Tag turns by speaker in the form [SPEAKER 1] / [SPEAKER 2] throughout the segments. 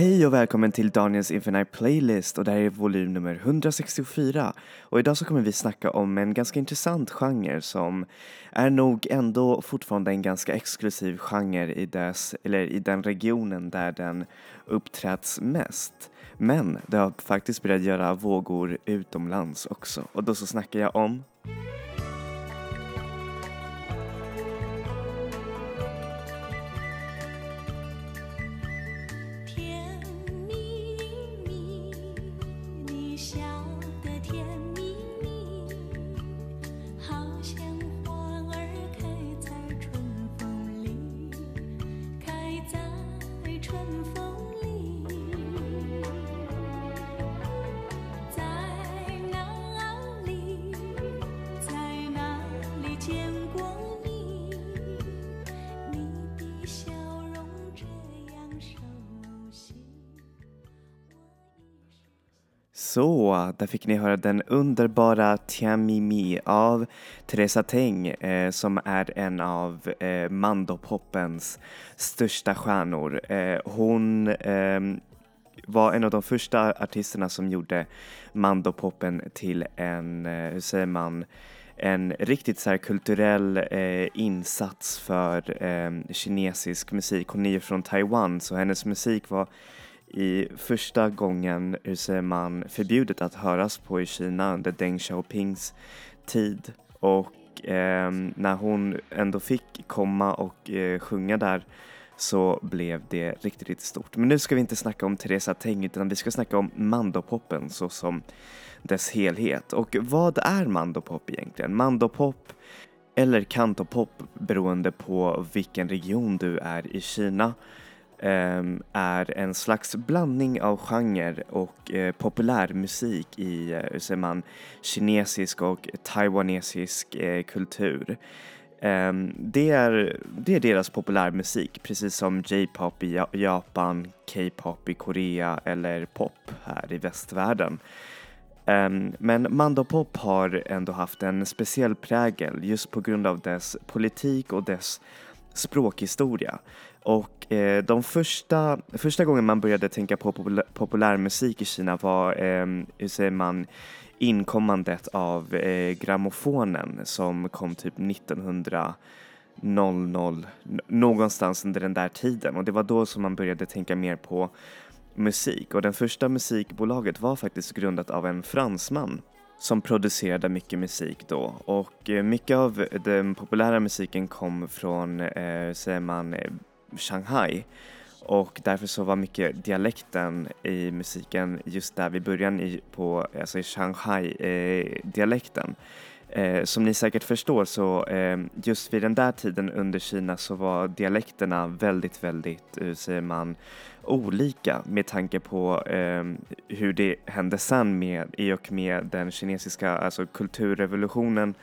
[SPEAKER 1] Hej och välkommen till Daniels Infinite Playlist och det här är volym nummer 164 och idag så kommer vi snacka om en ganska intressant genre som är nog ändå fortfarande en ganska exklusiv genre i, dess, eller i den regionen där den uppträds mest. Men det har faktiskt börjat göra vågor utomlands också och då så snackar jag om Så, där fick ni höra den underbara Tiamimi av Teresa Teng eh, som är en av eh, mandopoppens största stjärnor. Eh, hon eh, var en av de första artisterna som gjorde mandopoppen till en, eh, hur säger man, en riktigt så kulturell eh, insats för eh, kinesisk musik. Hon är ju från Taiwan så hennes musik var i första gången, hur säger man, förbjudet att höras på i Kina under Deng Xiaopings tid. Och eh, när hon ändå fick komma och eh, sjunga där så blev det riktigt, riktigt stort. Men nu ska vi inte snacka om Teresa Teng utan vi ska snacka om mandopoppen så som dess helhet. Och vad är mandopop egentligen? Mandopop eller kantopop beroende på vilken region du är i Kina Ehm, är en slags blandning av genre och eh, populärmusik i, eh, hur säger man, kinesisk och taiwanesisk eh, kultur. Ehm, det, är, det är deras populärmusik, precis som J-pop i Japan, K-pop i Korea eller pop här i västvärlden. Ehm, men mandopop har ändå haft en speciell prägel just på grund av dess politik och dess språkhistoria. Och eh, de första, första gången man började tänka på populär, populärmusik i Kina var, eh, hur säger man, inkommandet av eh, grammofonen som kom typ 1900 00, någonstans under den där tiden. Och det var då som man började tänka mer på musik. Och det första musikbolaget var faktiskt grundat av en fransman som producerade mycket musik då. Och eh, mycket av den populära musiken kom från, eh, säger man, eh, Shanghai och därför så var mycket dialekten i musiken just där vid början i, på, alltså i Shanghai-dialekten. Eh, eh, som ni säkert förstår så eh, just vid den där tiden under Kina så var dialekterna väldigt, väldigt, hur säger man, olika med tanke på eh, hur det hände sen med, i och med den kinesiska alltså kulturrevolutionen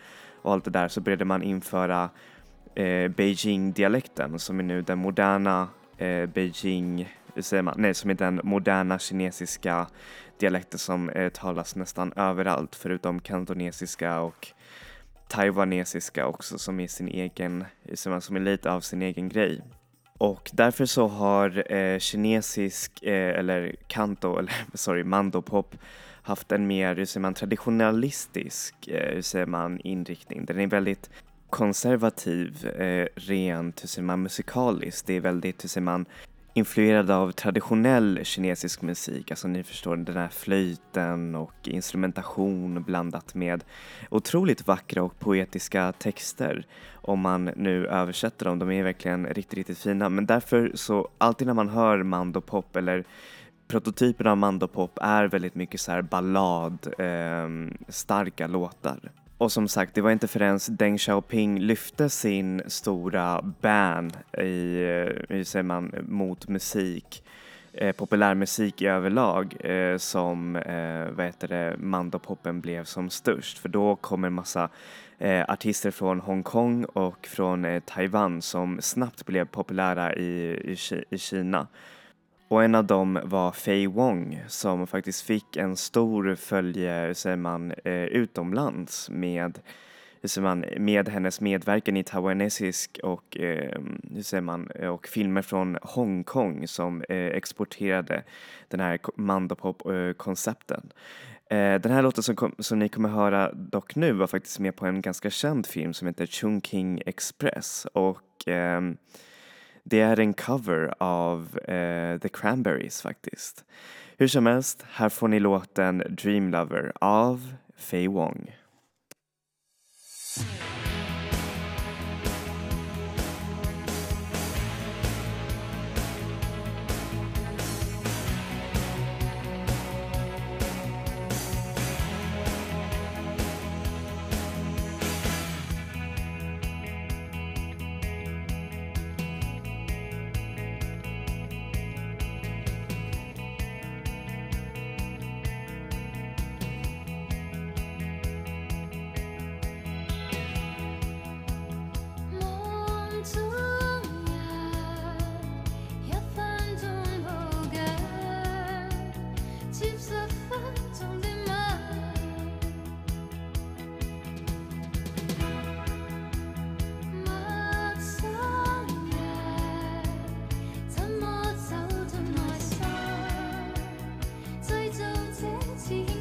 [SPEAKER 1] och allt det där så började man införa eh, Beijing-dialekten som är nu den moderna eh, Beijing, säger man, nej som är den moderna kinesiska dialekten som eh, talas nästan överallt förutom kantonesiska och taiwanesiska också som är sin egen, som är lite av sin egen grej. Och därför så har eh, kinesisk, eh, eller kanto, eller sorry, mandopop haft en mer, hur säger man, traditionalistisk, eh, hur säger man, inriktning. Den är väldigt konservativ eh, rent, hur säger man, musikaliskt. Det är väldigt, hur man, influerad av traditionell kinesisk musik, alltså ni förstår den här flöjten och instrumentation blandat med otroligt vackra och poetiska texter om man nu översätter dem. De är verkligen riktigt, riktigt fina men därför så alltid när man hör mandopop eller prototypen av mandopop är väldigt mycket så här ballad, eh, starka låtar. Och som sagt, det var inte förrän Deng Xiaoping lyfte sin stora ban i, eh, hur säger man, mot musik, eh, populärmusik i överlag eh, som, eh, vad heter det, mandopoppen blev som störst. För då kommer massa eh, artister från Hongkong och från eh, Taiwan som snabbt blev populära i, i, i Kina. Och en av dem var Fei Wong som faktiskt fick en stor följe, säger man, eh, utomlands med
[SPEAKER 2] hur säger man, med hennes medverkan i taiwanesisk och, eh, hur säger man, eh, och filmer från Hongkong som eh, exporterade den här mandopop-koncepten. Eh, eh, den här låten som, kom, som ni kommer höra dock nu var faktiskt med på en ganska känd film som heter Chungking Express och eh, det är en cover av eh, The Cranberries faktiskt. Hur som helst, här får ni låten Dream Lover av Fei Wong. 做这次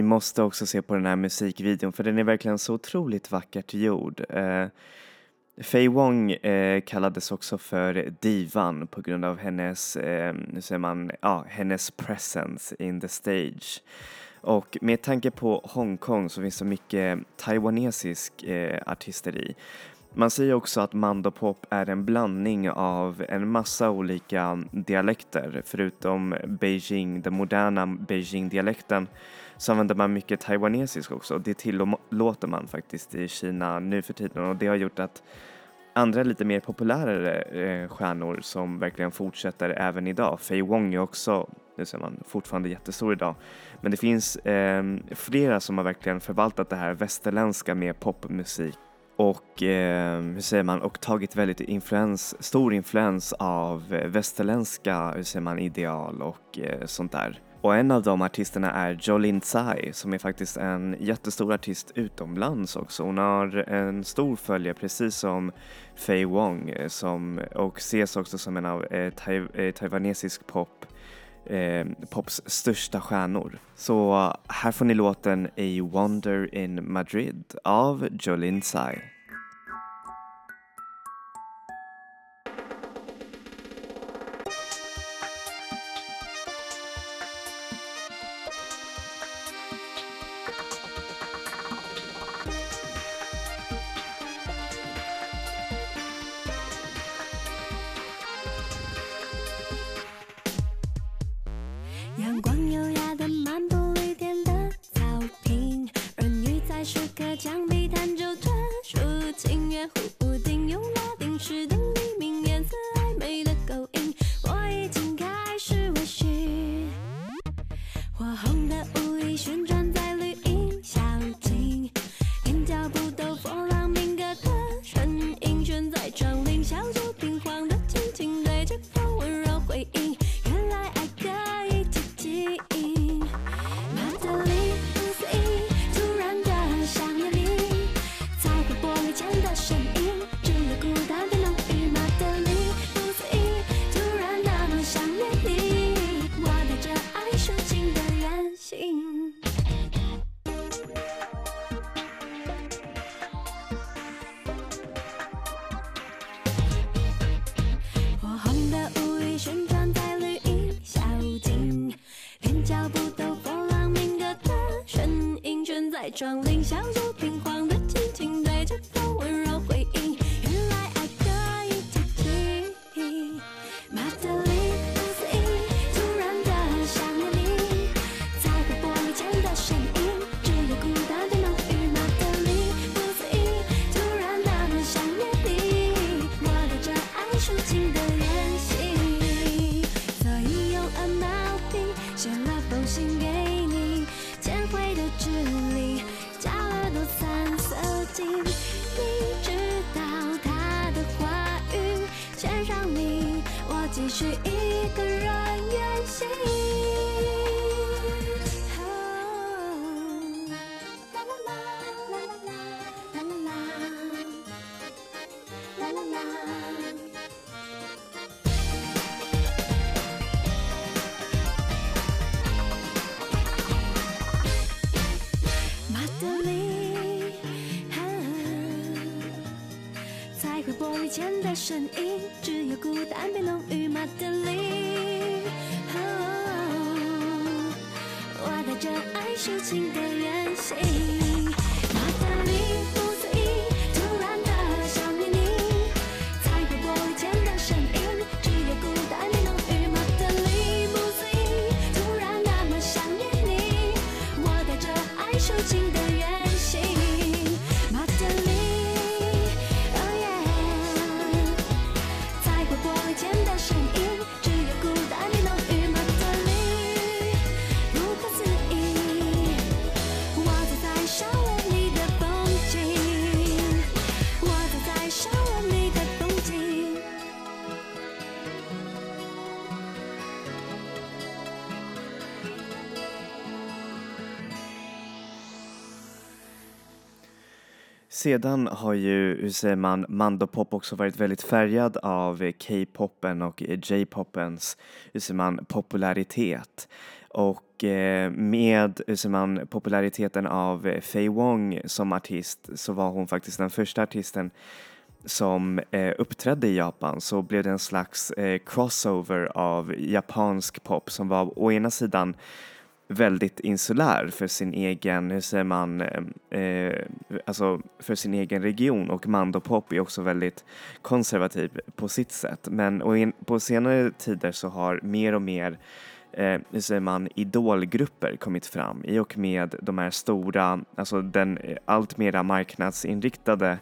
[SPEAKER 2] Ni måste också se på den här musikvideon för den är verkligen så otroligt vackert gjord. Eh,
[SPEAKER 1] Fei Wong eh, kallades också för divan på grund av hennes, eh, hur säger man, ja, hennes presence in the stage. Och med tanke på Hongkong så finns det mycket taiwanesisk eh, artisteri. Man säger också att mandopop är en blandning av en massa olika dialekter. Förutom Beijing, den moderna Beijing-dialekten så använder man mycket taiwanesisk också. Det tillåter man faktiskt i Kina nu för tiden och det har gjort att andra lite mer populära eh, stjärnor som verkligen fortsätter även idag. Fei Wong är också, nu ser man, fortfarande jättestor idag. Men det finns eh, flera som har verkligen förvaltat det här västerländska med popmusik och eh, hur säger man, och tagit väldigt influens, stor influens av eh, västerländska, hur säger man, ideal och eh, sånt där. Och en av de artisterna är Jolin Tsai som är faktiskt en jättestor artist utomlands också. Hon har en stor följare precis som Fei Wong som, och ses också som en av eh, tai, eh, taiwanesisk pop eh, pops största stjärnor. Så eh, här får ni låten A Wonder in Madrid av Jolin Tsai. 装。声音，只有孤单被浓郁马德里。我带着爱抒情的远行。Sedan har ju, hur säger man, mandopop också varit väldigt färgad av K-popen och J-popens, hur säger man, popularitet. Och eh, med hur säger man, populariteten av Fei Wong som artist så var hon faktiskt den första artisten
[SPEAKER 3] som eh, uppträdde i Japan så blev det en slags eh, crossover av japansk pop som var å ena sidan väldigt insulär för sin egen, hur säger man, eh, eh alltså för sin egen region och mandopop är också väldigt konservativ på sitt sätt. Men och in, på senare tider så har mer och mer eh, hur säger man, idolgrupper kommit fram i och med de här stora, alltså den eh, allt mera marknadsinriktade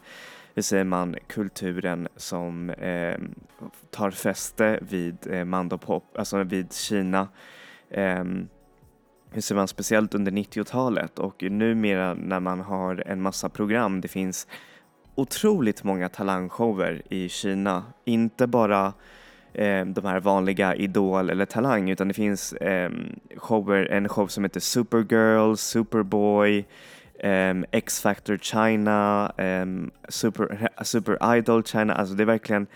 [SPEAKER 3] hur säger man, kulturen som eh, tar fäste vid eh, mandopop, alltså vid Kina. Eh, hur ser man, speciellt under 90-talet och numera när man har en massa program, det finns otroligt många talangshower i Kina. Inte bara eh, de här vanliga Idol eller Talang utan det finns eh, shower, en show som heter Supergirl, Superboy, eh, X-Factor China, um, Super, Super Idol China, alltså det är verkligen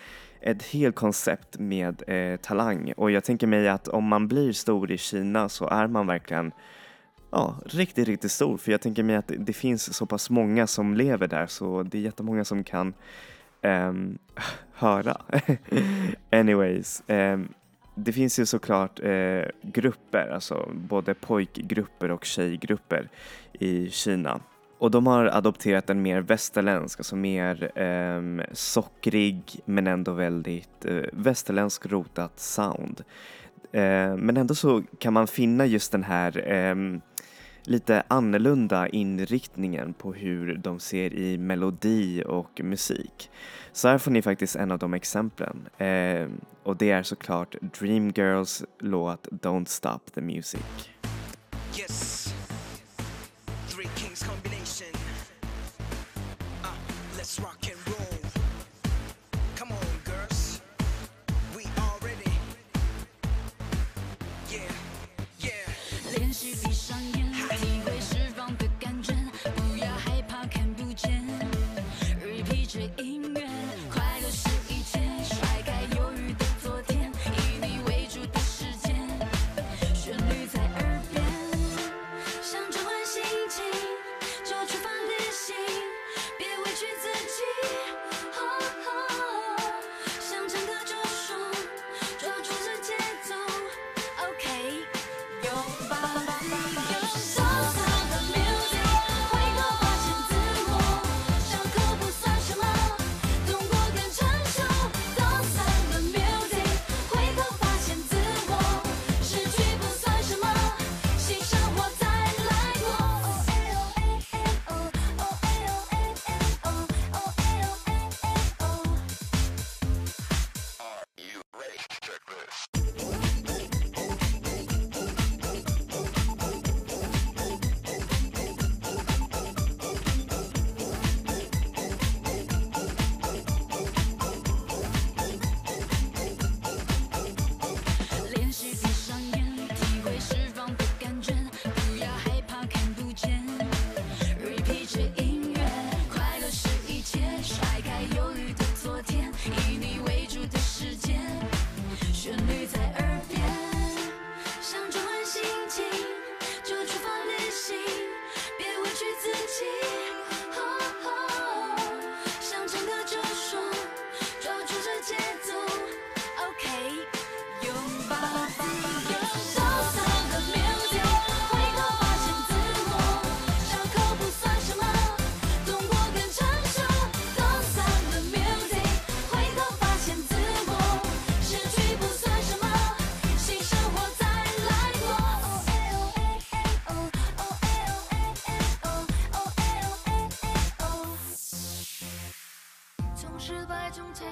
[SPEAKER 3] ett helt koncept med eh, talang och jag tänker mig att om man blir stor i Kina så är man verkligen ja, riktigt, riktigt stor för jag tänker mig att det, finns så pass många som lever där så det är jättemånga som kan um, höra. Anyways, um, det finns ju såklart eh, grupper, alltså både pojkgrupper och tjejgrupper i Kina. Och de har adopterat en mer västerländsk, alltså mer eh, sockrig men ändå väldigt eh, västerländsk rotat sound. Eh, men ändå så kan man finna just den här eh, lite annorlunda inriktningen på hur de ser i melodi och musik. Så här får ni faktiskt en av de exemplen eh, och det är såklart Dreamgirls låt Don't Stop the Music. Yes. Three Kings rock and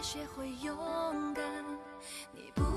[SPEAKER 3] 学会勇敢。你不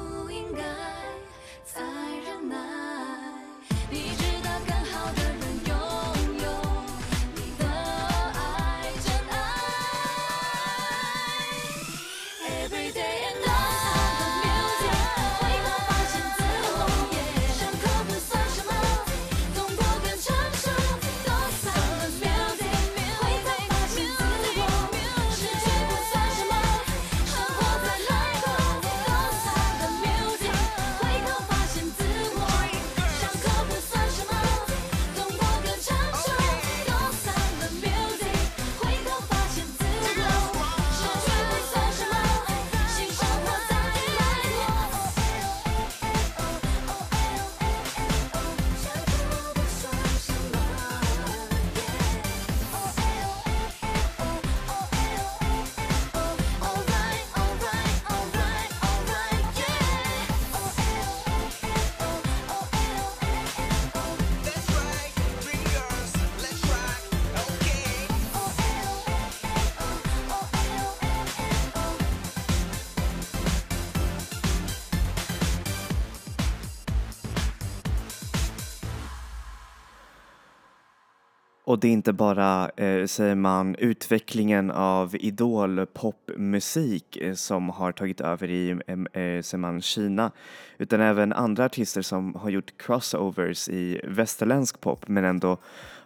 [SPEAKER 1] Och det är inte bara, eh, säger man, utvecklingen av idolpopmusik eh, som har tagit över i, eh, säger man, Kina, utan även andra artister som har gjort crossovers i västerländsk pop men ändå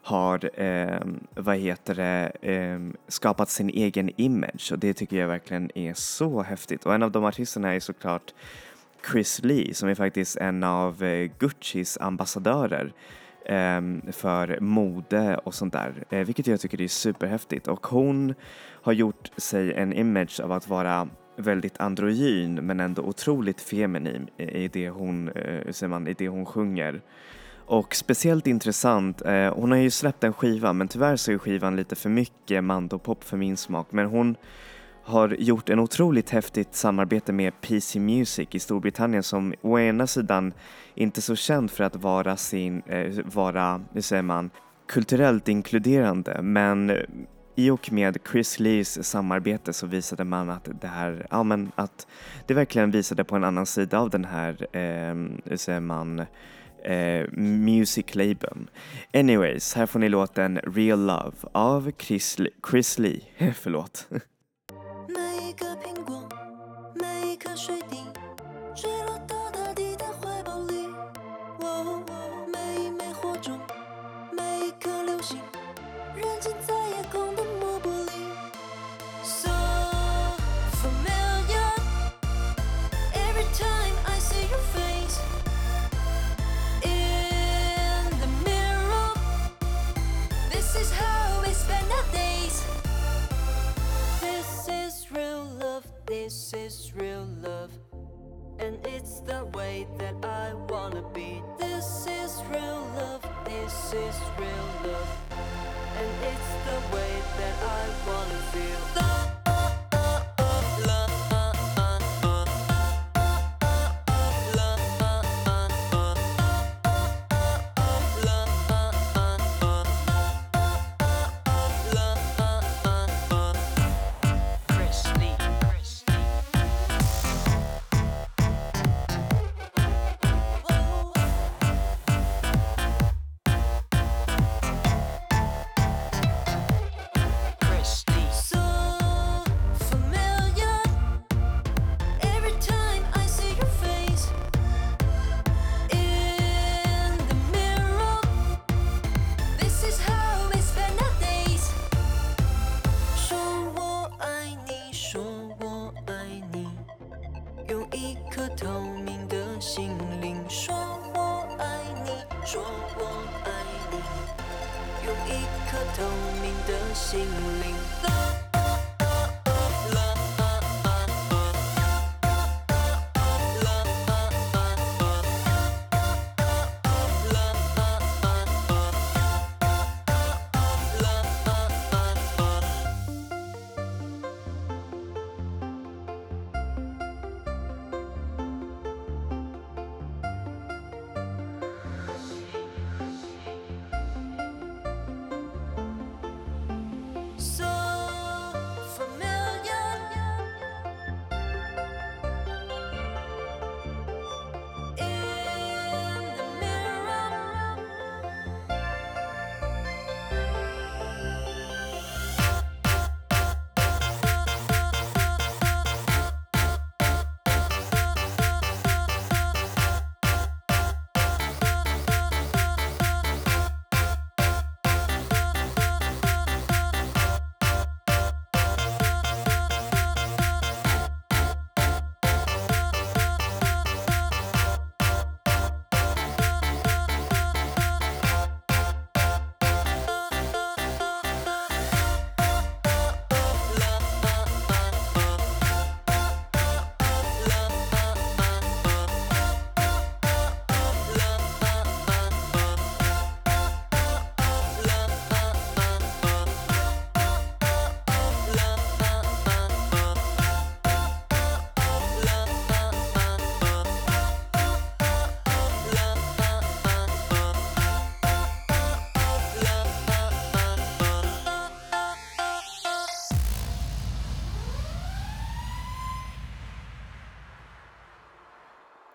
[SPEAKER 1] har, eh, vad heter det, eh, skapat sin egen image och det tycker jag verkligen är så häftigt. Och en av de artisterna är såklart Chris Lee som är faktiskt en av eh, Guccis ambassadörer Ehm, för mode och sånt där, eh, vilket jag tycker är superhäftigt. Och hon har gjort sig en image av att vara väldigt androgyn men ändå otroligt feminin i det hon, eh, man, i det hon sjunger. Och speciellt intressant, eh, hon har ju släppt en skiva men tyvärr så är skivan lite för mycket mandopop för min smak men hon har gjort en otroligt häftigt samarbete med PC Music i Storbritannien som å ena sidan inte så känd för att vara sin, eh, vara, hur säger man, kulturellt inkluderande men i och med Chris Lees samarbete så visade man att det här, ja men att det verkligen visade på en annan sida av den här, eh, hur säger man, eh, music labeln. Anyways, här får ni låten Real Love av Chris, Chris Lee, förlåt. up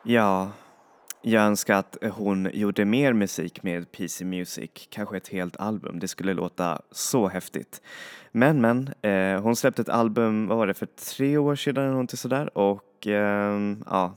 [SPEAKER 1] Ja,
[SPEAKER 4] jag önskar att hon gjorde mer musik med PC Music, kanske ett helt album. Det skulle låta så häftigt. Men men, eh, hon släppte ett album, vad var det, för tre år sedan eller någonting sådär och eh, ja.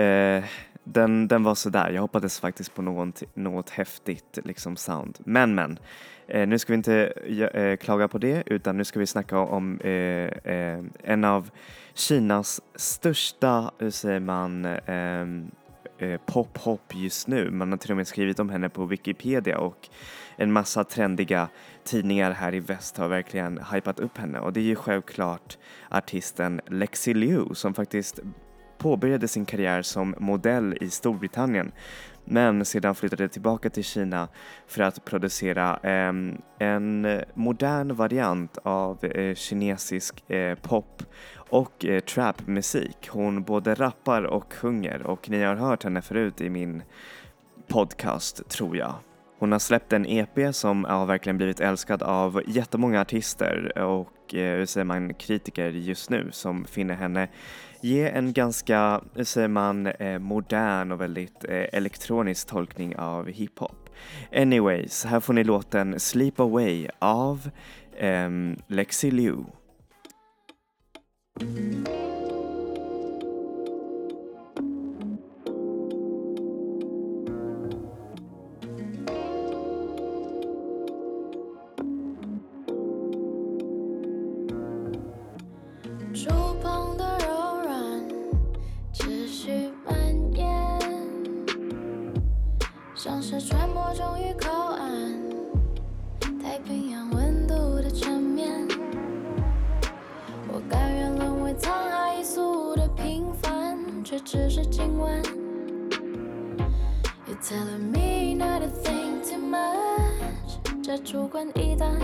[SPEAKER 4] Eh, den, den var sådär. Jag hoppades faktiskt på något, något häftigt liksom sound. Men men, eh, nu ska vi inte eh, klaga på det utan nu ska vi snacka om eh, eh en av Kinas största, hur säger man, ehm, eh, pop-hop just nu. Man har till och med skrivit om henne på Wikipedia och en massa trendiga tidningar här i väst har verkligen hypat upp henne och det är ju självklart artisten Lexi Liu som faktiskt påbörjade sin karriär som modell i Storbritannien men sedan flyttade tillbaka till Kina för att producera eh, en modern variant av eh, kinesisk eh, pop och eh, trapmusik. Hon både rappar och sjunger och ni har hört henne förut i min podcast tror jag. Hon har släppt en EP som har verkligen blivit älskad av jättemånga artister och Eh, hur säger man, kritiker just nu som finner henne ge en ganska, hur säger man, eh, modern och väldigt eh, elektronisk tolkning av hiphop. Anyways, här får ni låten Sleep Away av um, Lexi Liu. 只是今晚。You're telling me not to think too much，这主观臆断。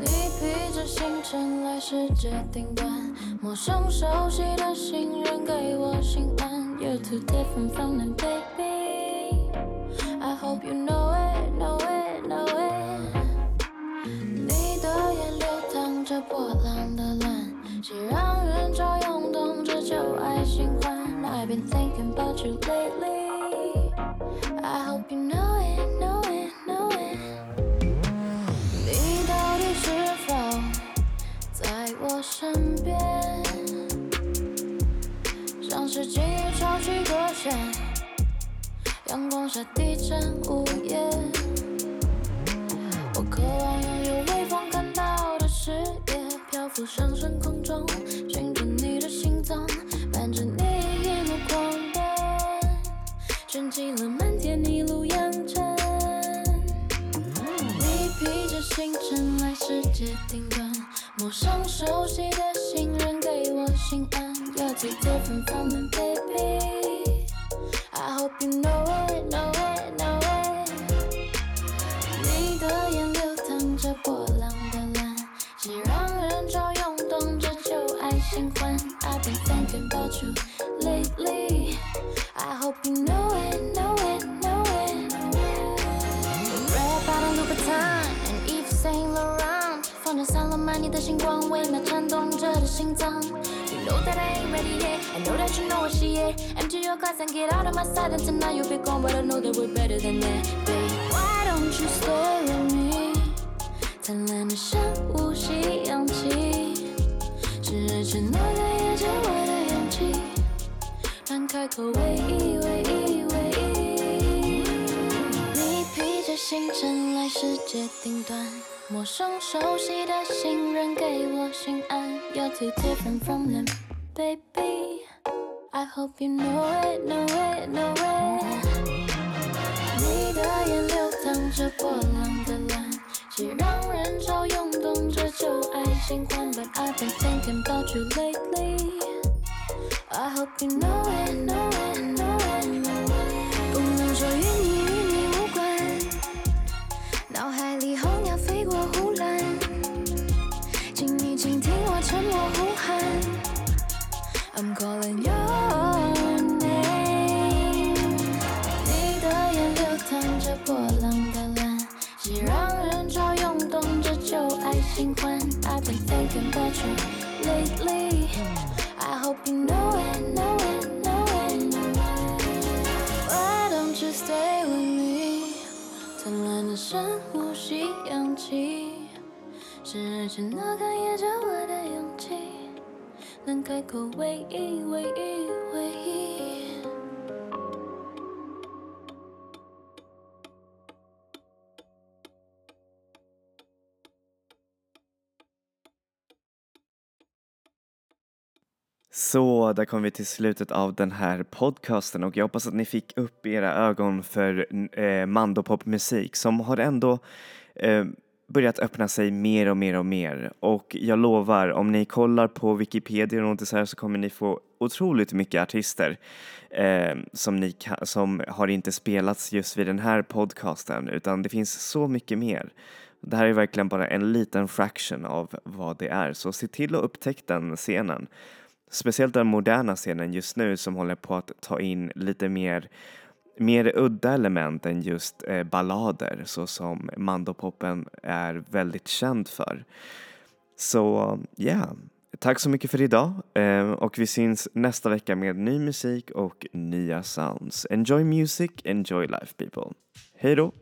[SPEAKER 4] 你披着星辰来世界顶端，陌生熟悉的信任给我心安。You're too different from the day about you lately. I hope you know it, know it, know it. 你到底是否在我身边？像是记忆潮起多线，阳光下低沉午夜。我渴望拥有微风看到的视野，漂浮上升空中，my sight. And tonight you'll be gone, but I know that we're better than that, babe. Why don't you stay with me? 灿烂的像无锡氧气，是日沉那个夜间我的勇气，敢开口唯一唯一唯一。你披着星辰来世界顶端，陌生熟悉的信任给我心安。You're too different from them, baby. I hope you know it, know it, know it. 你的眼流淌着波浪的蓝，谁让人潮涌动着旧爱新欢？But I've been thinking about you lately. I hope you know it, know it, know it. 不能说与你与你无关，脑海里候鸟飞过护栏，请你倾听我沉默呼喊。I'm calling you. in touch lately. I hope you know it, know it, know it. Why don't you stay with me? 灿烂的深呼吸，氧气是爱情那个夜叫我的勇气，能开口唯一唯一唯一。
[SPEAKER 1] 唯一 Så, där kom vi till slutet av den här podcasten och jag hoppas att ni fick upp era ögon för eh, mandopopmusik som har ändå eh, börjat öppna sig mer och mer och mer. Och jag lovar, om ni kollar på Wikipedia och något så här så kommer ni få otroligt mycket artister eh, som, ni som har inte spelats just vid den här podcasten utan det finns så mycket mer. Det här är verkligen bara en liten fraction av vad det är, så se till att upptäcka den scenen. Speciellt den moderna scenen just nu som håller på att ta in lite mer mer udda element än just eh, ballader så som mandopoppen är väldigt känd för. Så ja, yeah. tack så mycket för idag eh, och vi syns nästa vecka med ny musik och nya sounds. Enjoy music, enjoy life people. Hej då!